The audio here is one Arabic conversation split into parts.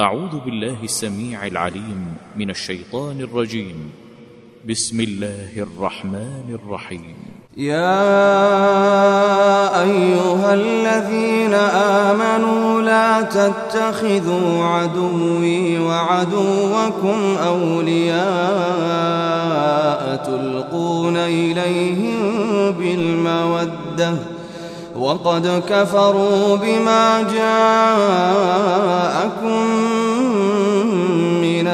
أعوذ بالله السميع العليم من الشيطان الرجيم. بسم الله الرحمن الرحيم. يا أيها الذين آمنوا لا تتخذوا عدوي وعدوكم أولياء تلقون إليهم بالمودة وقد كفروا بما جاءكم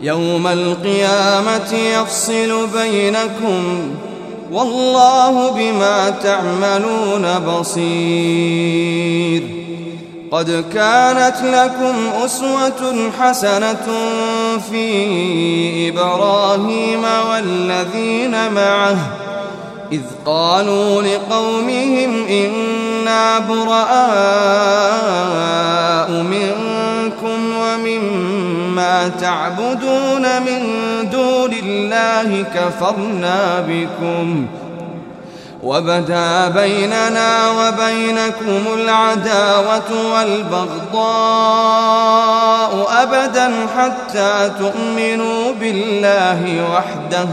يوم القيامة يفصل بينكم والله بما تعملون بصير. قد كانت لكم أسوة حسنة في إبراهيم والذين معه إذ قالوا لقومهم إنا براء منكم تعبدون من دون الله كفرنا بكم وبدا بيننا وبينكم العداوة والبغضاء أبدا حتى تؤمنوا بالله وحده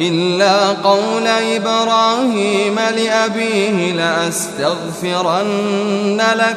إلا قول إبراهيم لأبيه لأستغفرن لك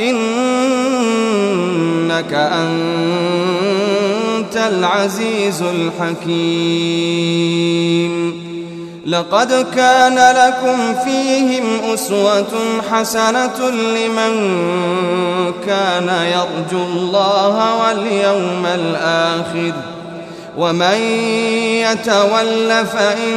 إنك أنت العزيز الحكيم. لقد كان لكم فيهم أسوة حسنة لمن كان يرجو الله واليوم الآخر. ومن يتول فإن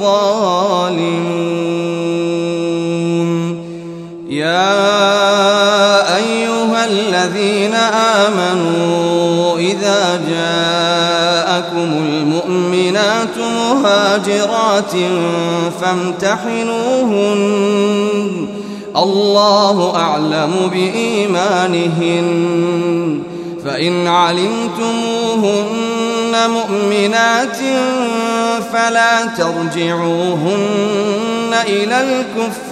الظالمون. يا أيها الذين آمنوا إذا جاءكم المؤمنات مهاجرات فامتحنوهن. الله أعلم بإيمانهن. فإن علمتموهن مؤمنات فلا ترجعوهن إلى الكفار.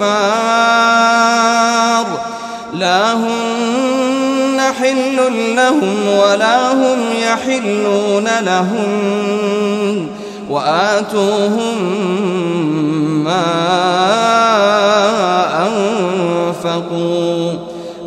لا هن حل لهم ولا هم يحلون لهم وآتوهم ما أنفقوا.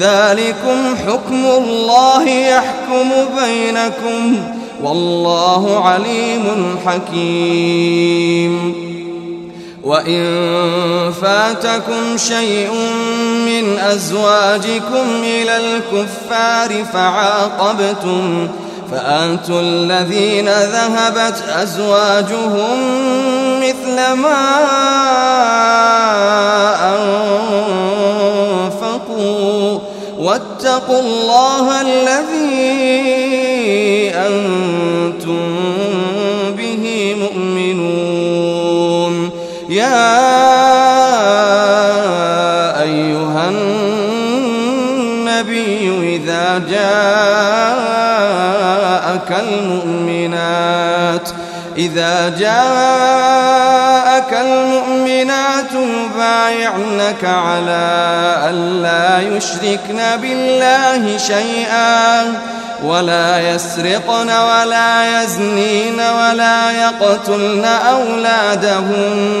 ذلكم حكم الله يحكم بينكم والله عليم حكيم. وإن فاتكم شيء من أزواجكم إلى الكفار فعاقبتم فآتوا الذين ذهبت أزواجهم مثل ما واتقوا الله الذي أنتم به مؤمنون. يا أيها النبي إذا جاءك المؤمنات إذا جاءك المؤمنات يبايعنك على ألا يشركن بالله شيئا ولا يسرقن ولا يزنين ولا يقتلن أولادهن.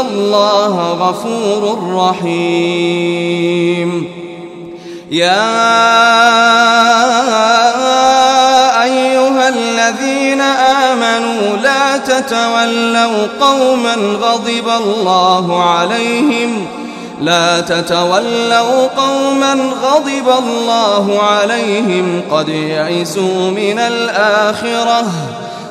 الله غفور رحيم. يا أيها الذين آمنوا لا تتولوا قوما غضب الله عليهم. لا تتولوا قوما غضب الله عليهم قد يئسوا من الآخرة.